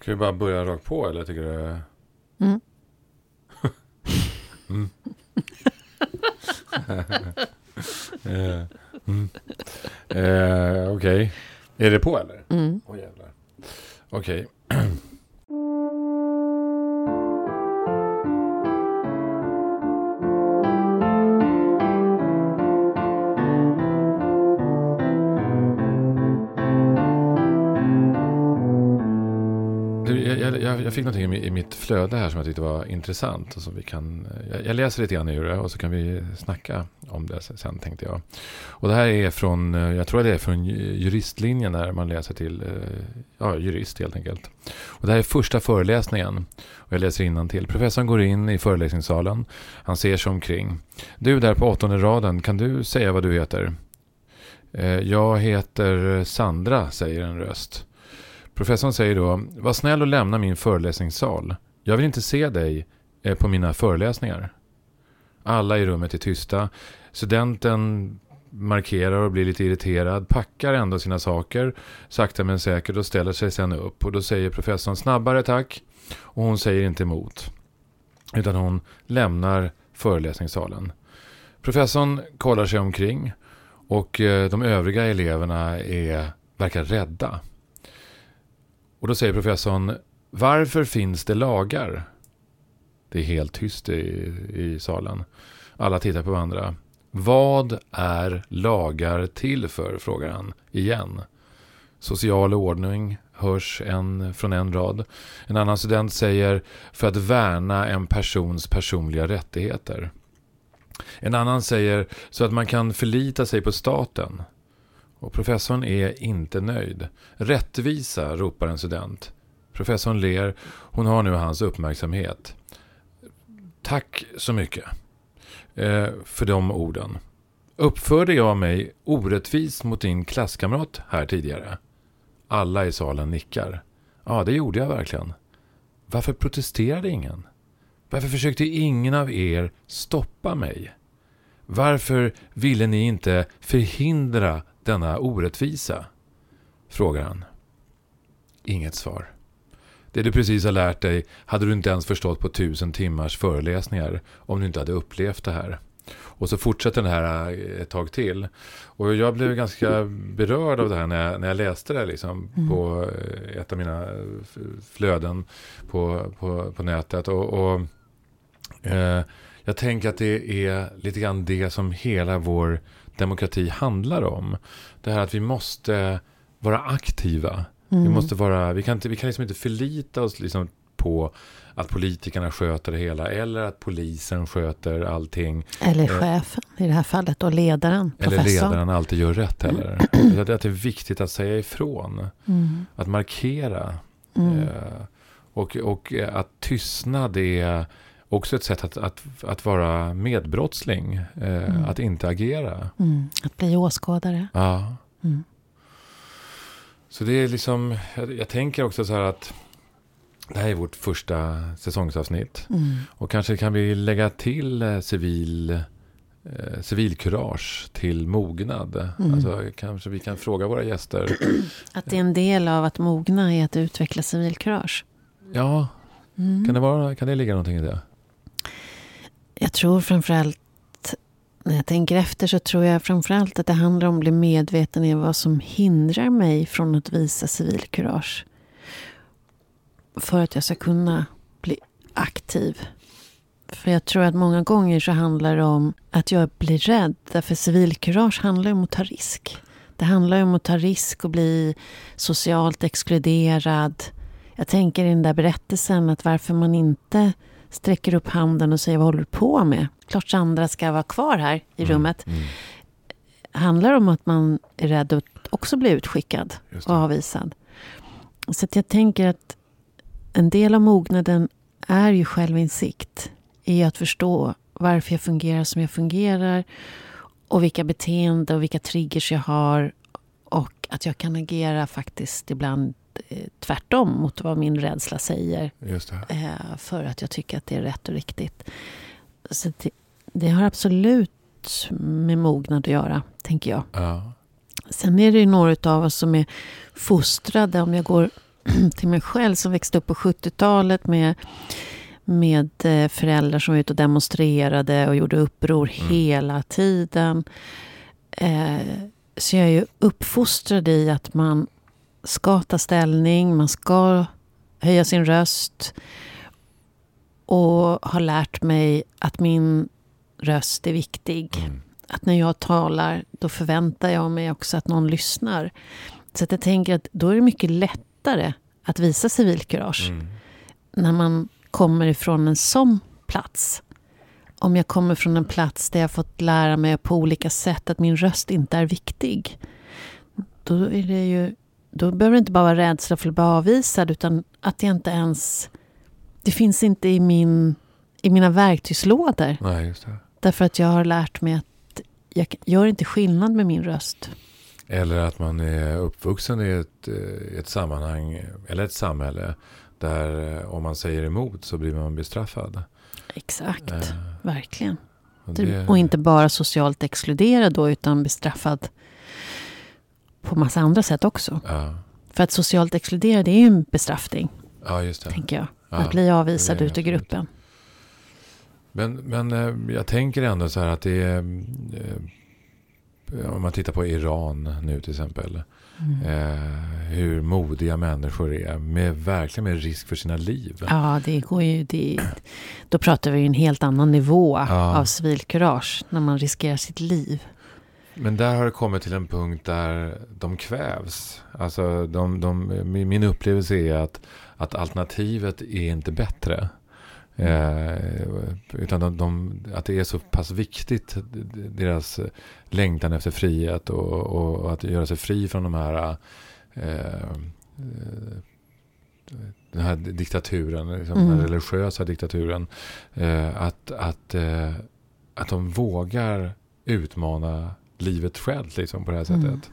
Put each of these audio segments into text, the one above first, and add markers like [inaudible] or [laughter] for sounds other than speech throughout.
Ska vi bara börja rakt på eller tycker du? Mm. [laughs] mm. [laughs] eh, mm. eh, Okej. Är det på eller? Mm. Jävlar. Okej. Du, [clears throat] jag, fick någonting i mitt flöde här som jag tyckte var intressant. Och som vi kan, jag, jag läser lite grann ur det och så kan vi snacka om det sen tänkte jag. Och det här är från, eh, jag tror det är från juristlinjen där man läser till, eh, ja jurist helt enkelt. Och det här är första föreläsningen. Och jag läser till. Professorn går in i föreläsningssalen. Han ser sig omkring. Du där på åttonde raden, kan du säga vad du heter? Eh, jag heter Sandra, säger en röst. Professorn säger då, var snäll och lämna min föreläsningssal. Jag vill inte se dig eh, på mina föreläsningar. Alla i rummet är tysta. Studenten markerar och blir lite irriterad, packar ändå sina saker sakta men säkert och ställer sig sen upp. Och då säger professorn snabbare tack. Och hon säger inte emot. Utan hon lämnar föreläsningssalen. Professorn kollar sig omkring och eh, de övriga eleverna är, verkar rädda. Och då säger professorn, varför finns det lagar? Det är helt tyst i, i salen. Alla tittar på varandra. Vad är lagar till för? frågar han igen. Social ordning hörs en från en rad. En annan student säger för att värna en persons personliga rättigheter. En annan säger så att man kan förlita sig på staten. Och professorn är inte nöjd. Rättvisa, ropar en student. Professorn ler. Hon har nu hans uppmärksamhet. Tack så mycket eh, för de orden. Uppförde jag mig orättvist mot din klasskamrat här tidigare? Alla i salen nickar. Ja, det gjorde jag verkligen. Varför protesterade ingen? Varför försökte ingen av er stoppa mig? Varför ville ni inte förhindra denna orättvisa? Frågar han. Inget svar. Det du precis har lärt dig hade du inte ens förstått på tusen timmars föreläsningar om du inte hade upplevt det här. Och så fortsätter det här ett tag till. Och jag blev ganska berörd av det här när jag, när jag läste det liksom Mm. på eh, ett av mina flöden på, på, på nätet. Och, och eh, jag tänker att det är lite grann det som hela vår demokrati handlar om. Det här att vi måste vara aktiva. Mm. Vi, måste vara, vi, kan inte, vi kan liksom inte förlita oss liksom på att politikerna sköter det hela eller att polisen sköter allting. Eller Eh, chefen i det här fallet och ledaren, Eller professorn. ledaren alltid gör rätt heller. Att det är viktigt att säga ifrån. Mm. Att markera. Mm. Eh, och, och att tystnad är också ett sätt att, att, att vara medbrottsling. Eh, Mm. Att inte agera. Mm. Att bli åskådare. Ja. Mm. Så det är liksom, jag, jag tänker också så här att det här är vårt första säsongsavsnitt. Mm. Och kanske kan vi lägga till eh, civil, eh, civilkurage till mognad. Mm. Alltså, kanske vi kan fråga våra gäster. [clears throat] Att det är en del av att mogna är att utveckla civilkurage. Ja, Mm. kan det, vara, kan det ligga någonting i det? Jag tror framförallt, när jag tänker efter så tror jag framförallt att det handlar om att bli medveten i vad som hindrar mig från att visa civilkurage. För att jag ska kunna bli aktiv. För jag tror att många gånger så handlar det om att jag blir rädd. Därför civilkurage handlar om att ta risk. Det handlar om att ta risk och bli socialt exkluderad. Jag tänker i den där berättelsen att varför man inte sträcker upp handen och säger vad håller du på med? Klart Sandra ska vara kvar här i rummet. Mm, handlar om att man är rädd att också bli utskickad och avvisad. Så jag tänker att en del av mognaden är ju självinsikt. I att förstå varför jag fungerar som jag fungerar. Och vilka beteenden och vilka triggers jag har. Och att jag kan agera faktiskt ibland tvärtom mot vad min rädsla säger. Eh, för att jag tycker att det är rätt och riktigt. Så det, det har absolut med mognad att göra, tänker jag. Ja. Sen är det ju några av oss som är fostrade, om jag går [clears throat] till mig själv som växte upp på 70-talet med, med eh, föräldrar som var ute och demonstrerade och gjorde uppror mm. hela tiden. Eh, så jag är ju uppfostrad i att man ska ta ställning, man ska höja sin röst och har lärt mig att min röst är viktig. Mm. Att när jag talar, då förväntar jag mig också att någon lyssnar. Så att jag tänker att då är det mycket lättare att visa civilkurage. Mm. När man kommer ifrån en sån plats. Om jag kommer från en plats där jag fått lära mig på olika sätt att min röst inte är viktig. Då är det ju då behöver det inte bara vara rädsla för att bli avvisad utan att jag inte ens... Det finns inte i, min, i mina verktygslådor. Nej, just det. Därför att jag har lärt mig att jag gör inte skillnad med min röst. Eller att man är uppvuxen i ett, eh, ett sammanhang eller ett samhälle där eh, om man säger emot så blir man bestraffad. Exakt, eh, verkligen. Och, det... och, inte bara socialt exkluderad då utan bestraffad på massa andra sätt också. Ja. För att socialt exkluderad är ju en bestraffning. Ja, just det. Tänker jag. Ja, att bli avvisad ut ur gruppen. Men, men eh, jag tänker ändå så här att det är... Eh, om man tittar på Iran nu till exempel. Mm. Eh, hur modiga människor är. Med, verkligen med risk för sina liv. Ja, det går ju... Det, då pratar vi en helt annan nivå ja. av civilkurage. När man riskerar sitt liv. Men där har det kommit till en punkt där de kvävs. Alltså de, de, min upplevelse är att, att alternativet är inte bättre. Eh, utan de, de, att det är så pass viktigt, deras längtan efter frihet och, och, och att göra sig fri från de här eh, den här diktaturen, liksom, mm. den religiösa diktaturen. Eh, att, att, eh, att de vågar utmana livet självt liksom, på det här sättet.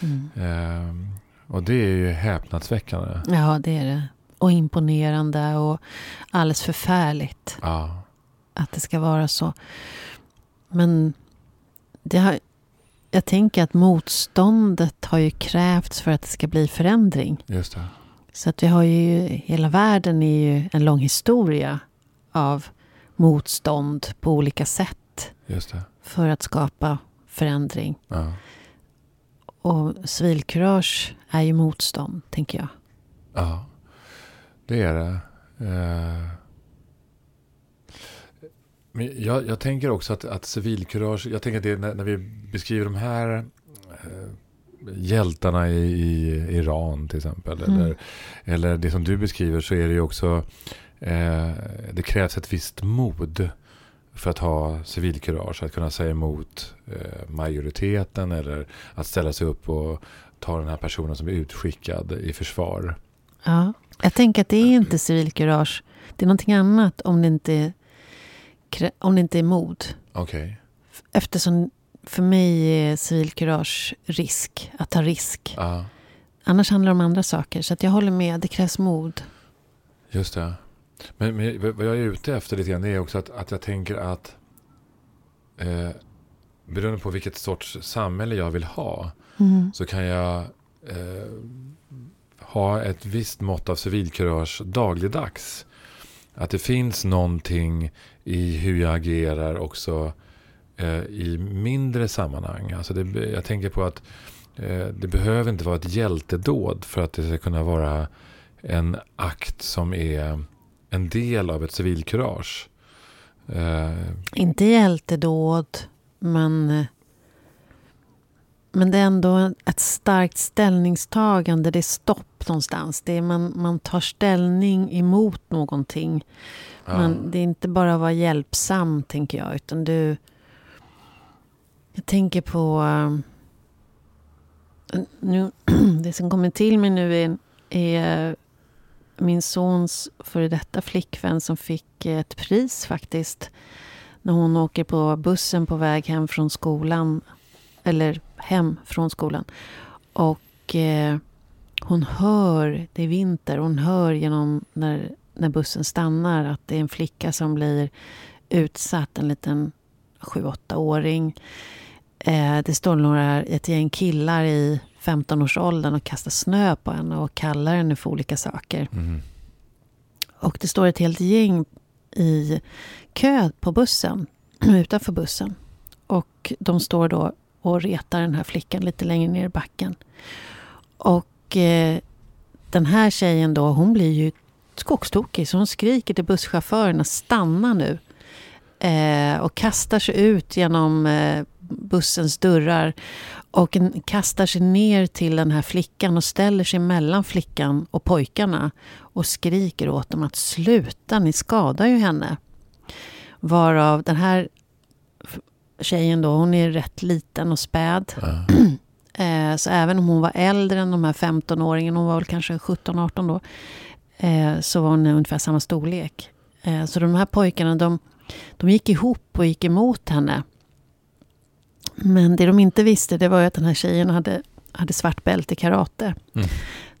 Mm. Mm. och det är ju häpnadsväckande. Ja, det är det. Och imponerande och alldeles förfärligt. Ja. Att det ska vara så. Men det har, jag tänker att motståndet har ju krävts för att det ska bli förändring. Just det. Så att vi har ju, hela världen är ju en lång historia av motstånd på olika sätt. För att skapa förändring. Ja. Och civilkurage är ju motstånd, tänker jag. Ja, det är det. Uh, men jag, jag, tänker också att, att civilkurage, jag tänker att det, när, när vi beskriver de här uh, hjältarna i, i, Iran till exempel. Mm. Eller, eller det som du beskriver så är det ju också, eh, det krävs ett visst mod för att ha civilkurage, att kunna säga emot eh, majoriteten eller att ställa sig upp och ta den här personen som är utskickad i försvar. Ja, jag tänker att det är inte civilkurage. Det är någonting annat om det inte är, om det inte är mod. Okay. Eftersom för mig är civilkurage risk, att ta risk. Ja. Annars handlar det om andra saker. Så att jag håller med, det krävs mod. Just det. Men, men, vad jag är ute efter lite grann är också att, att jag tänker att eh, beroende på vilket sorts samhälle jag vill ha mm. så kan jag eh, ha ett visst mått av civilkurage dagligdags. Att det finns någonting i hur jag agerar också eh, i mindre sammanhang. Alltså det, jag tänker på att eh, det behöver inte vara ett hjältedåd för att det ska kunna vara en akt som är en del av ett civilkurage. Eh. Inte hjältedåd, men, men det är ändå ett starkt ställningstagande. Det är stopp någonstans. Det är man, man tar ställning emot någonting. Ja. Man, det är inte bara att vara hjälpsam, tänker jag. Utan du... Jag tänker på... Uh, nu, [clears throat] det som kommer till mig nu är, är min sons före detta flickvän som fick eh, ett pris faktiskt. När hon åker på bussen på väg hem från skolan. Eller hem från skolan. Och eh, hon hör, det är vinter, hon hör genom när, när bussen stannar att det är en flicka som blir utsatt. En liten sju, åttaåring. Eh, det står några, ett gäng killar i 15-årsåldern och kastar snö på henne och kallar henne för olika saker. Mm. Och det står ett helt gäng i kö på bussen, [clears throat] utanför bussen. Och de står då och retar den här flickan lite längre ner i backen. Och eh, den här tjejen då, hon blir ju skogstokig så hon skriker till busschauffören att stanna nu. Eh, och kastar sig ut genom eh, bussens dörrar och kastar sig ner till den här flickan och ställer sig mellan flickan och pojkarna och skriker åt dem att sluta, ni skadar ju henne. Varav den här tjejen då, hon är rätt liten och späd. Mm. [clears throat] så även om hon var äldre än de här 15-åringen, hon var väl kanske 17-18 då, eh, så var hon ungefär samma storlek. Eh, så de här pojkarna, de, de gick ihop och gick emot henne. Men det de inte visste, det var ju att den här tjejen hade, hade svart bälte i karate. Mm.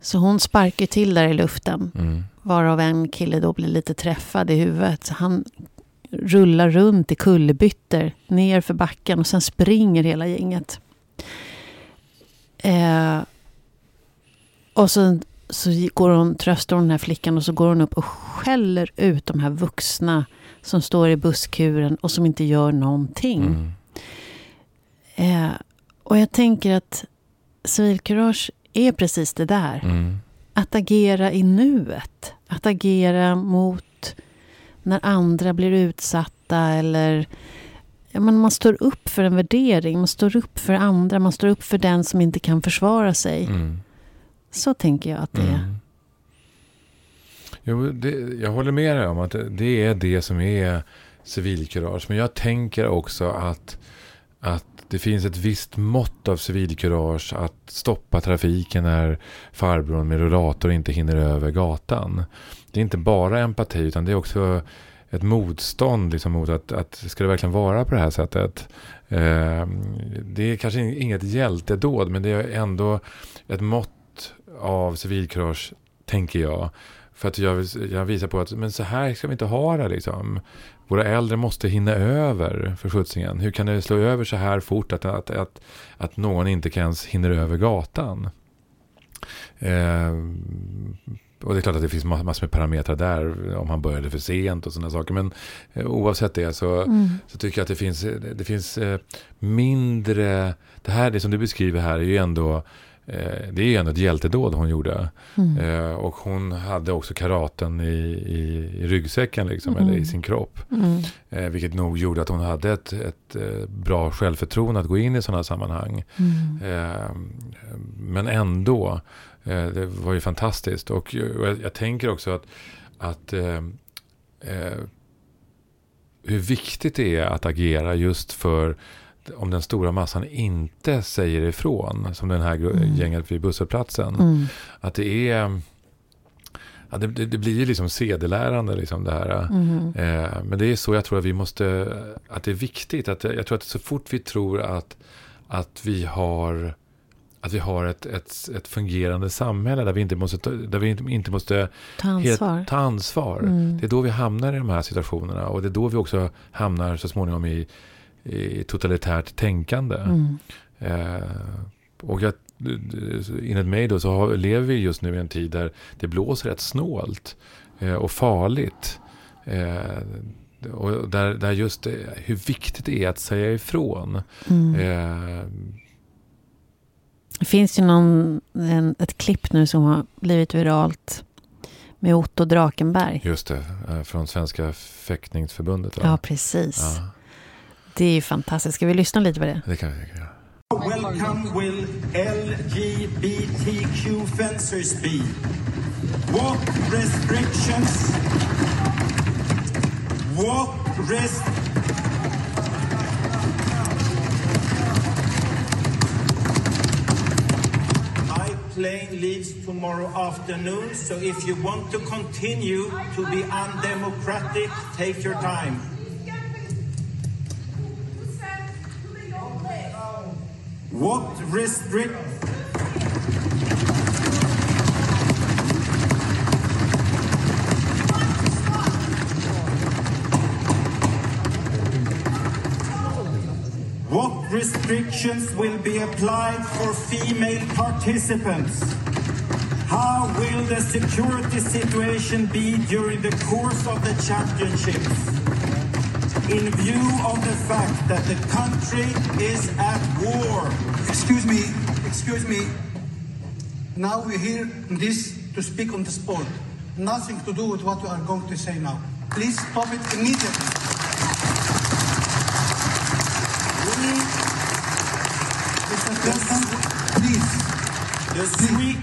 Så hon sparkar till där i luften. Mm. Varav en kille då blir lite träffad i huvudet. Så han rullar runt i kullerbyttor ner för backen och sen springer hela gänget. Eh, och så, så går hon, tröstar hon den här flickan och så går hon upp och skäller ut de här vuxna som står i busskuren och som inte gör någonting. Mm. Eh, och jag tänker att civilkurage är precis det där. Mm. Att agera i nuet. Att agera mot när andra blir utsatta eller ja, men man står upp för en värdering, man står upp för andra, man står upp för den som inte kan försvara sig. Mm. Så tänker jag att det är. Mm. Jo, det, jag håller med dig om att det, det är det som är civilkurage. Men jag tänker också att, att det finns ett visst mått av civilkurage att stoppa trafiken när farbrorn med rullator inte hinner över gatan. Det är inte bara empati utan det är också ett motstånd liksom mot att, att ska det verkligen vara på det här sättet. Eh, det är kanske inget hjältedåd men det är ändå ett mått av civilkurage tänker jag. För att jag, jag visar på att men så här ska vi inte ha det. Liksom. Våra äldre måste hinna över för skjutsningen. Hur kan det slå över så här fort att, att, att, att någon inte ens hinner över gatan? Eh, och det är klart att det finns massor med parametrar där. Om han började för sent och sådana saker. Men eh, oavsett det så, mm. så tycker jag att det finns, det finns eh, mindre... Det här, det som du beskriver här är ju ändå det är ju ändå ett hjältedåd hon gjorde. Mm. Eh, och hon hade också karaten i, i, i ryggsäcken, liksom, mm. eller i sin kropp. Mm. Eh, vilket nog gjorde att hon hade ett, ett eh, bra självförtroende att gå in i sådana sammanhang. Mm. Eh, men ändå, eh, det var ju fantastiskt. Och, och jag, jag, tänker också att, att hur viktigt det är att agera just för om den stora massan inte säger ifrån, som den här mm. gänget vid busshållplatsen, mm. att det är Ja, det, det, blir ju liksom sedelärande liksom det här. Mm. Eh, men det är så jag tror att vi måste, att det är viktigt. Att, jag tror att så fort vi tror att, att vi har, att vi har ett, ett, ett fungerande samhälle där vi inte måste, där vi inte måste ta ansvar. Helt, ta ansvar. Mm. Det är då vi hamnar i de här situationerna. Och det är då vi också hamnar så småningom i, i totalitärt tänkande. Mm. Eh, och jag, enligt mig då så har, lever vi just nu i en tid där det blåser rätt snålt eh, och farligt. Eh, och där, där just det, hur viktigt det är att säga ifrån. Mm. Eh, det finns ju någon, en, ett klipp nu som har blivit viralt med Otto Drakenberg. Just det, eh, från Svenska fäktningsförbundet. Va? Ja, precis. Ja. Det är fantastiskt. Ska vi lyssna lite på det? Det kan vi göra. Welcome will LGBTQ fencers be? What restrictions? What rest? My plane leaves tomorrow afternoon, so if you want to continue to be undemocratic, take your time. What restrict What restrictions will be applied for female participants? How will the security situation be during the course of the championships? In view of the fact that the country is at war. Excuse me, excuse me. Now we're here this to speak on the sport. Nothing to do with what you are going to say now. Please stop it immediately. Mr. President, please. The Swede,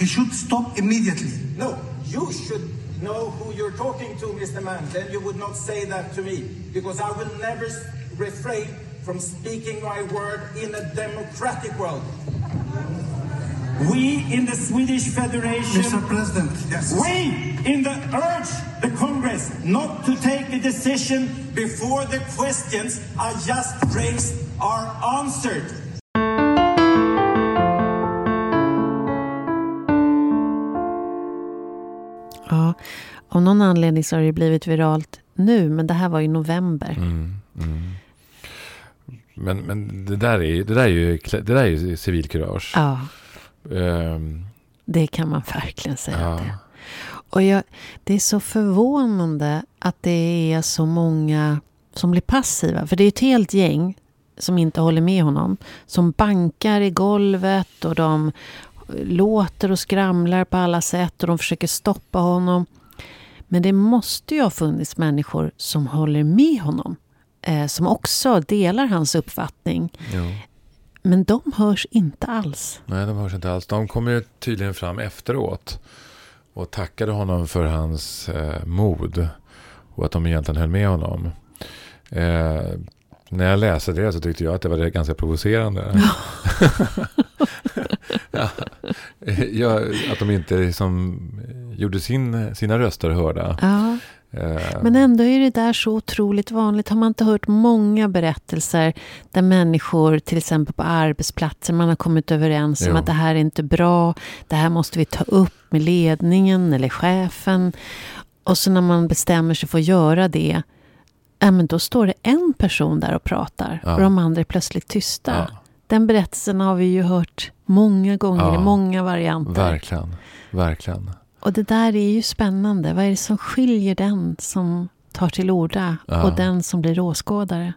He should stop immediately. no, you should know who you're talking to, Mr. Mann. Then you would not say that to me, because I will never refrain from speaking my word in a democratic world. We in the Swedish Federation. Mr. President, yes. We in the urge the Congress not to take a decision before the questions I just raised are answered. Ja, av någon anledning så har det blivit viralt nu, men det här var i november. Mm, mm. Men, men det, där är, det, där är ju, det där är ju civilkurage. Ja, Ehm, det kan man verkligen säga. ja. det. Och jag, det är så förvånande att det är så många som blir passiva. För det är ett helt gäng som inte håller med honom. Som bankar i golvet och de låter och skramlar på alla sätt och de försöker stoppa honom. Men det måste ju ha funnits människor som håller med honom. Eh, som också delar hans uppfattning. Jo. Men de hörs inte alls. Nej, de hörs inte alls. De kom ju tydligen fram efteråt och tackade honom för hans eh, mod och att de egentligen höll med honom. Eh, när jag läste det så tyckte jag att det var ganska provocerande. [laughs] [laughs] ja, [laughs] ja, att de inte liksom gjorde sin, sina röster hörda. Ja. Eh, Men ändå är det där så otroligt vanligt. Har man inte hört många berättelser där människor, till exempel på arbetsplatser, man har kommit överens om Jo. att det här är inte bra, det här måste vi ta upp med ledningen eller chefen. Och så när man bestämmer sig för att göra det, ja, men då står det en person där och pratar Ja. och de andra är plötsligt tysta. ja, Den berättelsen har vi ju hört många gånger Ja. i många varianter. verkligen, verkligen. Och det där är ju spännande. Vad är det som skiljer den som tar till orda Ja. och den som blir åskådare?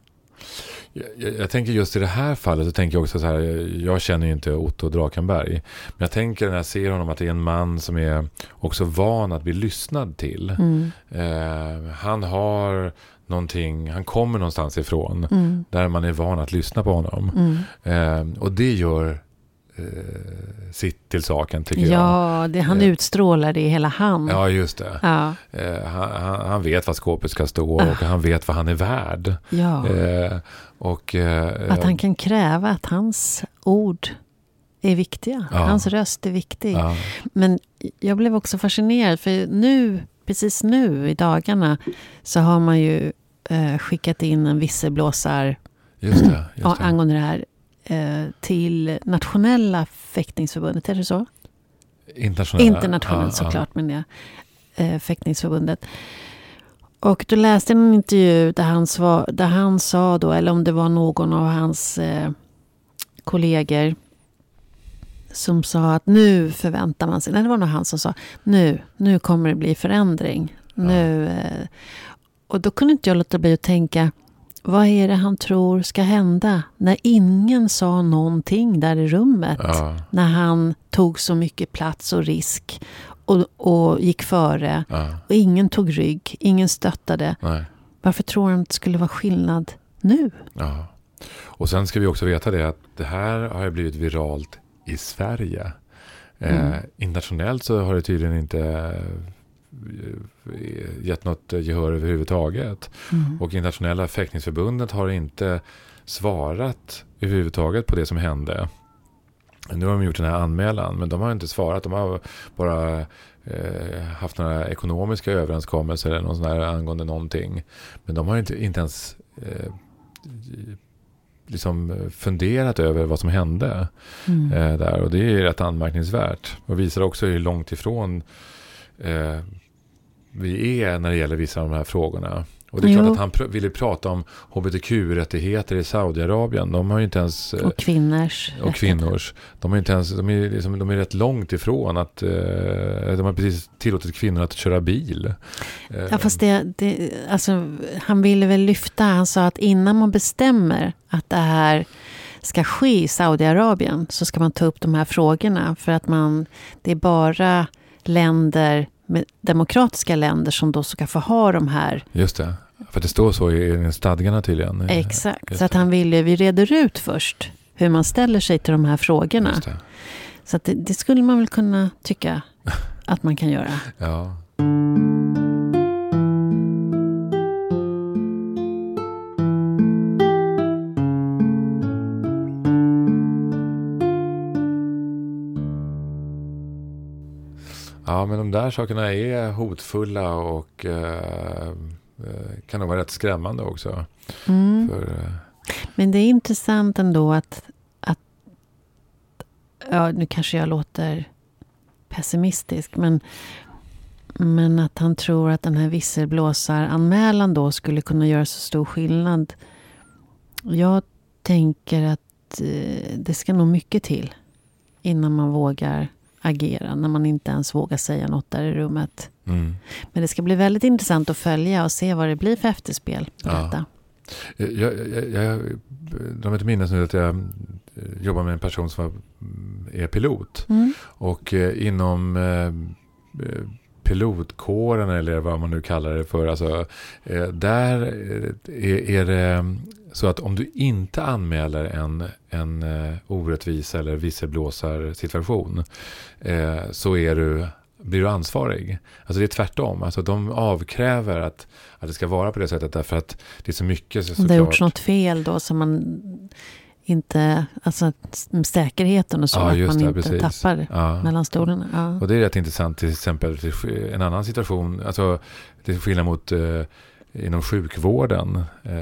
Jag, jag, jag tänker just i det här fallet så tänker jag också så här. Jag känner ju inte Otto Drakenberg. Men jag tänker när jag ser honom att det är en man som är också van att bli lyssnad till. Mm. Eh, han har någonting, han kommer någonstans ifrån. Mm. Där man är van att lyssna på honom. Mm. Eh, och det gör eh, sitt till saken tycker jag. Ja, det, han Eh. utstrålar det i hela han. Ja, just det. Ja, Eh, han, han, vet vad skåpet ska stå Ah. och han vet vad han är värd. ja. Eh, och, eh, Att han kan kräva att hans ord är viktiga. Ja. Hans röst är viktig. ja, Men jag blev också fascinerad för nu, precis nu i dagarna så har man ju eh, skickat in en visselblåsar just det. Just ja, det. angående det här eh, till nationella fäktningsförbundet, är det så? Internationella. Internationellt ja, såklart, men det. Eh, fäktningsförbundet. Och då läste en intervju där han, svar, där han sa då, eller om det var någon av hans eh, kollegor som sa att nu förväntar man sig, nej det var nog han som sa, nu, nu kommer det bli förändring. Nu, eh, och då kunde inte jag låta bli att tänka, vad är det han tror ska hända när ingen sa någonting där i rummet? Ja, När han tog så mycket plats och risk och, och gick före. ja, Och ingen tog rygg, ingen stöttade. nej, Varför tror han att det skulle vara skillnad nu? ja. Och sen ska vi också veta det att det här har blivit viralt i Sverige. Eh, Mm. internationellt så har det tydligen inte eh, gett något gehör överhuvudtaget. Mm. Och internationella fäktningsförbundet har inte svarat överhuvudtaget på det som hände. Nu har de gjort den här anmälan, men de har inte svarat. De har bara eh, haft några ekonomiska överenskommelser eller något sånt där angående någonting. Men de har inte, inte ens eh, liksom funderat över vad som hände Mm. eh, där. Och det är rätt anmärkningsvärt. Och visar också hur långt ifrån eh, vi är när det gäller vissa av de här frågorna. Och det är klart Jo. att han pr- ville prata om hbtq-rättigheter i Saudiarabien. De har ju inte ens... eh, Och kvinnors. och kvinnors. De är inte ens, de är, liksom, de är rätt långt ifrån att eh, de har precis tillåtit kvinnor att köra bil. Eh, Ja, fast det, det, alltså, han ville väl lyfta, han sa att innan man bestämmer att det här ska ske i Saudiarabien så ska man ta upp de här frågorna. För att man, det är bara länder, med demokratiska länder som då ska få ha de här. Just det. För det står så i stadgarna tydligen. Exakt. just Så att han ville, vi reder ut först hur man ställer sig till de här frågorna. Så att det, det skulle man väl kunna tycka att man kan göra. Ja. Men de där sakerna är hotfulla och eh, eh, kan nog vara rätt skrämmande också. Mm. För, eh, Men det är intressant ändå att, att ja, nu kanske jag låter pessimistisk, men, men att han tror att den här visselblåsaranmälan då skulle kunna göra så stor skillnad. Jag tänker att eh, det ska nog mycket till innan man vågar agera, när man inte ens vågar säga något där i rummet. mm. Men det ska bli väldigt intressant att följa och se vad det blir för efterspel på Ja. detta. Jag, jag, jag, drar mig till minnes nu att jag eh, jobbar med en person som mm, är pilot. Mm. Och eh, inom eh, pilotkåren eller vad man nu kallar det för. Alltså, eh, där eh, är, är det så att om du inte anmäler en, en eh, orättvisa eller visselblåsarsituation eh, så är du, blir du ansvarig. Alltså det är tvärtom. Alltså de avkräver att, att det ska vara på det sättet därför att det är så mycket så, Om det har gjorts såklart- något fel då som man inte, alltså säkerheten och så, Ja, att man det, inte precis. tappar Ja. mellan stolarna. Ja. Och det är rätt intressant till exempel en annan situation, alltså till skillnad mot eh, inom sjukvården, eh,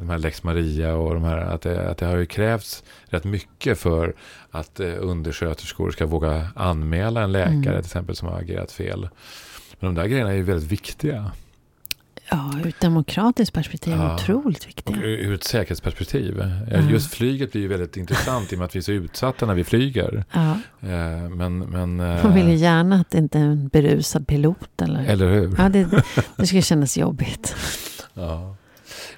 de här Lex Maria och de här, att det, att det har ju krävts rätt mycket för att eh, undersköterskor ska våga anmäla en läkare Mm. till exempel som har agerat fel. Men de där grejerna är ju väldigt viktiga. Ja, ur ett demokratiskt perspektiv Ja. otroligt viktiga. ur ur ett säkerhetsperspektiv. Ja. Just flyget blir ju väldigt intressant i och med att vi är så utsatta när vi flyger. Ja. Eh, Men, men, eh, Man vill ju gärna att det inte är en berusad pilot. Eller, eller hur? ja, det, det skulle kännas jobbigt. Ja.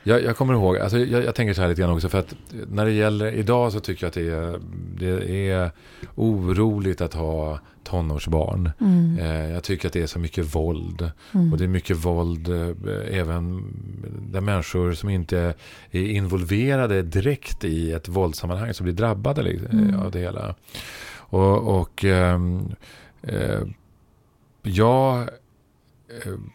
Jag, jag kommer ihåg, alltså jag, jag tänker så här lite grann också för att när det gäller idag så tycker jag att det är, det är oroligt att ha tonårsbarn. Mm. Eh, jag tycker att det är så mycket våld. Mm. Och det är mycket våld eh, även där människor som inte är involverade direkt i ett våldssammanhang som blir drabbade liksom, eh, Mm. av det hela. Och, och ehm, eh, jag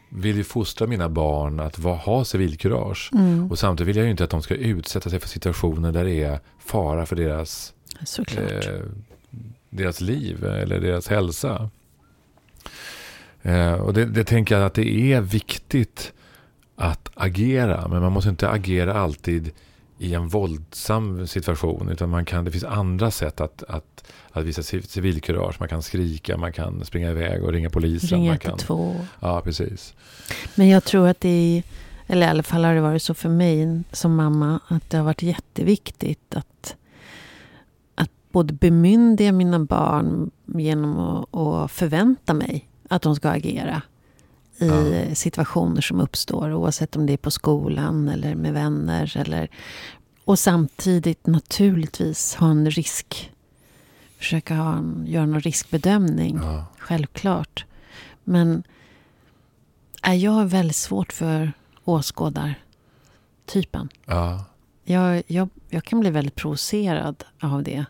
vill ju fostra mina barn att va, ha civilkurage. Mm. Och samtidigt vill jag ju inte att de ska utsätta sig för situationer där det är fara för deras, eh, deras liv eller deras hälsa. Eh, och det, det tänker jag att det är viktigt att agera. Men man måste inte agera alltid i en våldsam situation. Utan man kan, det finns andra sätt att, att, att visa civ- civilkurage. Man kan skrika, man kan springa iväg och ringa polisen. Ring man kan, 112. ja, precis. Men jag tror att det är, eller i alla fall har det varit så för mig som mamma, att det har varit jätteviktigt att, att både bemyndiga mina barn genom att, att förvänta mig att de ska agera i Ja. situationer som uppstår, oavsett om det är på skolan eller med vänner. Eller, och samtidigt naturligtvis ha en risk, försöka ha en, göra någon riskbedömning. Ja. Självklart. Men är jag är väldigt svårt för åskådartypen. Ja. Jag, jag, jag kan bli väldigt provocerad av det.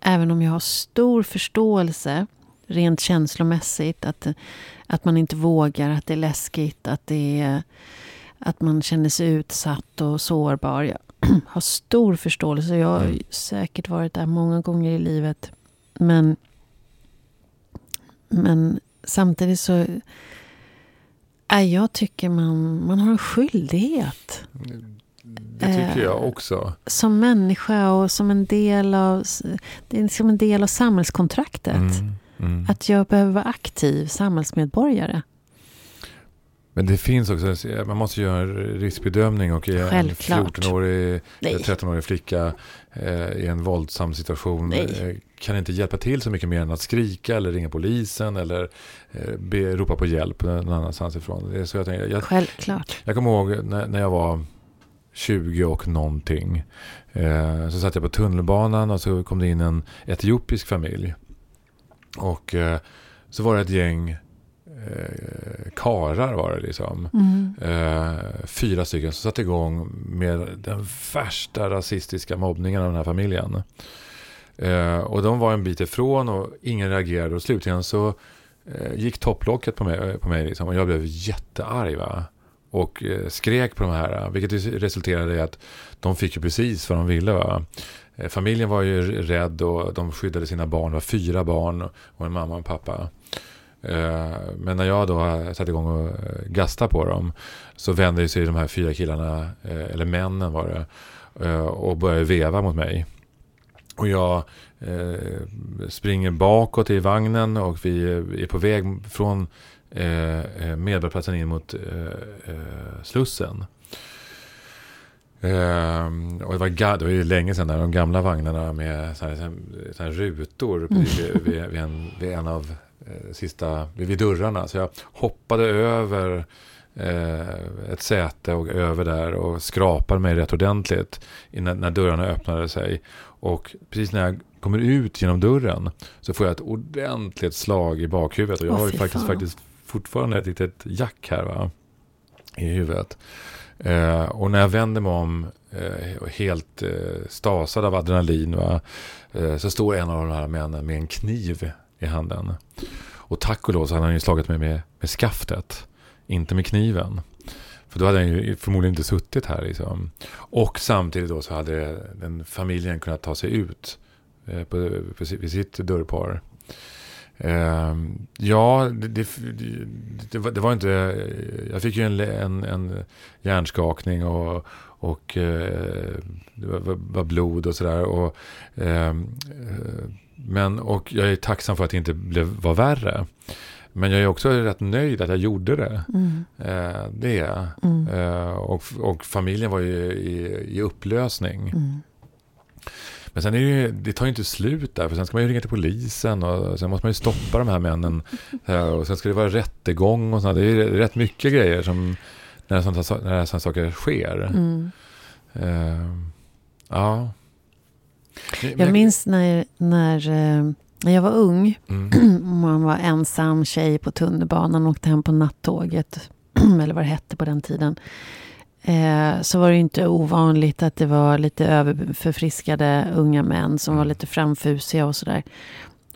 Även om jag har stor förståelse rent känslomässigt. Att, att man inte vågar, att det är läskigt, att, det är, att man känner sig utsatt och sårbar. Jag [clears throat] har stor förståelse. Jag har Mm. säkert varit där många gånger i livet. Men, men samtidigt så... Är jag tycker man, man har en skyldighet Det tycker Eh, jag också. som människa och som en del av, det är liksom en del av samhällskontraktet. Mm, mm. Att jag behöver vara aktiv samhällsmedborgare. Men det finns också, man måste göra en riskbedömning och är en Självklart. 14-årig, Nej. 13-årig flicka eh, i en våldsam situation Nej. eh, kan inte hjälpa till så mycket mer än att skrika eller ringa polisen eller eh, be, ropa på hjälp någon annanstans ifrån. Det är så jag, tänker. Jag, Självklart. jag kommer ihåg när, när jag var 20 och någonting. Eh, så satt jag på tunnelbanan och så kom det in en etiopisk familj. Och eh, så var det ett gäng eh, karar var det liksom. Mm. Eh, fyra stycken som satte igång med den värsta rasistiska mobbningen av den här familjen. Eh, och de var en bit ifrån och ingen reagerade och slutligen så eh, gick topplocket på mig, på mig liksom, och jag blev jättearg. Va? Och eh, skrek på de här, vilket resulterade i att de fick ju precis vad de ville. Va? Eh, familjen var ju rädd och de skyddade sina barn. Det var fyra barn och en mamma och en pappa. Eh, men när jag då satte igång och eh, gasta gastade på dem så vände sig de här fyra killarna, eller männen var det, och började veva mot mig. Och jag springer bakåt i vagnen och vi är på väg från Medborgarplatsen in mot Slussen. Ehm, och det var, det var ju länge sedan, där, de gamla vagnarna med såna här, såna här rutor precis vid, vid, vid, en, vid en av eh, sista, vid, dörrarna. Så jag hoppade över eh, ett säte och över där och skrapade mig rätt ordentligt innan, när dörrarna öppnade sig. Och precis när jag kommer ut genom dörren så får jag ett ordentligt slag i bakhuvudet. Och jag Åh, har ju faktiskt, faktiskt fortfarande ett litet jack här va? I huvudet. Eh, och när jag vänder mig om eh, helt eh, stasad av adrenalin va? Eh, så står en av de här männen med en kniv i handen. Och tack och lov så hade han ju slagit mig med, med skaftet, inte med kniven. För då hade han ju förmodligen inte suttit här. Liksom. Och samtidigt då så hade den familjen kunnat ta sig ut eh, på, på, vid sitt dörrpar. Eh, ja, det, det, det, var, det var inte... Jag fick ju en, en, en hjärnskakning och, och eh, det var, var blod och sådär. Ehm, eh, men, och jag är tacksam för att det inte blev, var värre. Men jag är också rätt nöjd att jag gjorde det. Mm. Eh, det är jag. Mm. Eh, och, och familjen var ju i, i upplösning. Mm. Men sen är det ju, det tar ju inte slut där. För sen ska man ju ringa till polisen och sen måste man ju stoppa de här männen. [laughs] Eh, och sen ska det vara rättegång och sånt. Det är ju rätt mycket grejer som när sådana, sådana saker sker. Mm. Eh, ja. Men- Jag minns när, när, eh, när jag var ung. Mm, [clears throat] Man var ensam tjej på tunnelbanan och åkte hem på nattåget. [clears throat] eller vad det hette på den tiden. Eh, så var det inte ovanligt att det var lite överförfriskade unga män som var Mm. lite framfusiga och sådär.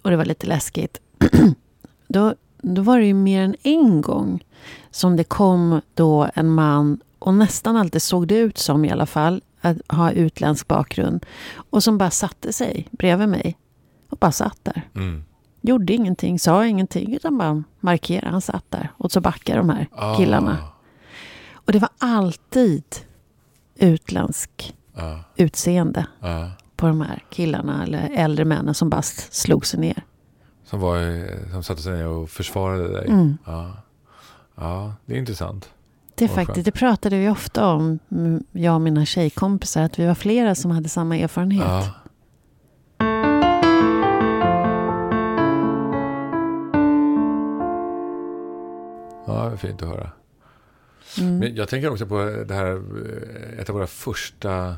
Och det var lite läskigt. [clears throat] då, då var det ju mer än en gång som det kom då en man och nästan alltid såg det ut som i alla fall att ha utländsk bakgrund och som bara satte sig bredvid mig och bara satt där. mm. Gjorde ingenting, sa ingenting, utan bara markerade. Han satt där. Och så backade de här killarna. Och det var alltid utländsk ah, utseende ah. på de här killarna eller äldre männen som bara slog sig ner. Som, var, som satte sig ner och försvarade dig. Mm. Ja. ja, det är intressant. Det, är faktiskt, det pratade vi ofta om, mm, jag och mina tjejkompisar, att vi var flera som hade samma erfarenhet. Ja. Ja, det är fint att höra. Mm. Men jag tänker också på det här, eh, ett av våra första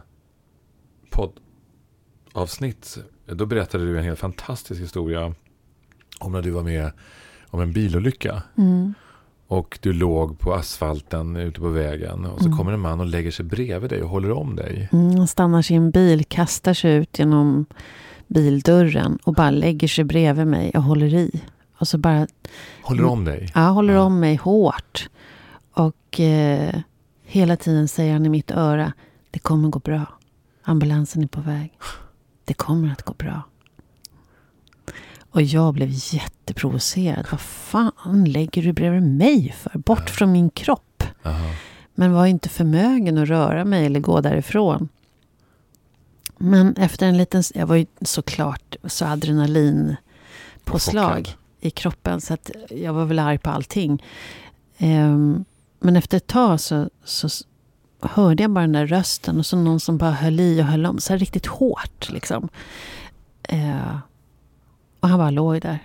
poddavsnitt. Då berättade du en helt fantastisk historia om när du var med om en bilolycka. Mm. Och du låg på asfalten ute på vägen. Och så Mm. kommer en man och lägger sig bredvid dig och håller om dig. Mm, han stannar sin bil, kastar sig ut genom bildörren och bara lägger sig bredvid mig och håller i. Och så bara Håller om dig. Ja, håller Ja. om mig hårt. Och eh, hela tiden säger han i mitt öra, det kommer gå bra. Ambulansen är på väg. Det kommer att gå bra. Och jag blev jätteprovocerad. Vad fan lägger du bredvid mig för? Bort från min kropp. Aha. Men var inte förmögen att röra mig eller gå därifrån. Men efter en liten... Jag var ju såklart så adrenalinpåslag Chockad. i kroppen. Så att jag var väl arg på allting. Ehm, Men efter ett tag så, så hörde jag bara den där rösten och så någon som bara höll i och höll om. Så här riktigt hårt liksom. Eh, och han bara låg där.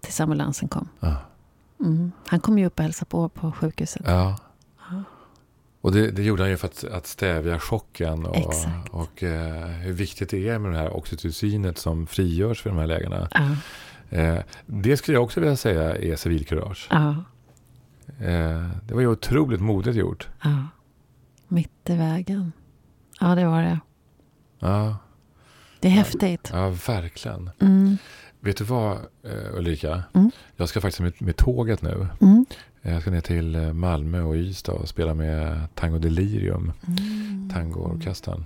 Tills ambulansen kom. Ja. Mm. Han kom ju upp och hälsade på på sjukhuset. Ja. Och det, det gjorde han ju för att, att stävja chocken och, Exakt. och eh, hur viktigt det är med det här oxytocinet som frigörs för de här lägena. Ja, Eh, det skulle jag också vilja säga är civilkurage. ja, Eh, det var ju otroligt modigt gjort. ja. Mitt i vägen. Ja, det var det. Ja, Det är häftigt. ja verkligen. Mm. Vet du vad eh, Ulrika? Mm. Jag ska faktiskt med, med tåget nu. Mm. Jag ska ner till eh, Malmö och Ystad och spela med Tango Delirium, Mm. tangoorkestern.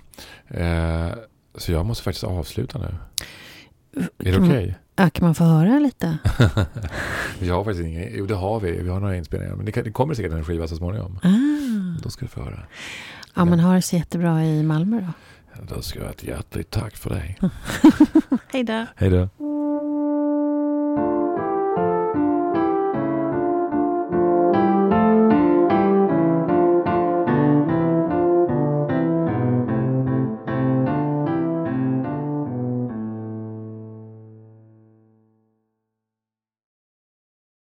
Eh, så jag måste faktiskt avsluta nu. Är det okej? Ja, kan man få höra lite? [laughs] Vi har faktiskt inga, jo det har vi, vi har några inspelningar. Men det, kan, det kommer säkert en skiva så småningom. Ah. Då ska du få höra. Ja, men ha det så jättebra i Malmö då. Då ska jag ha ett hjärtligt tack för dig. [laughs] Hej då. Hej då.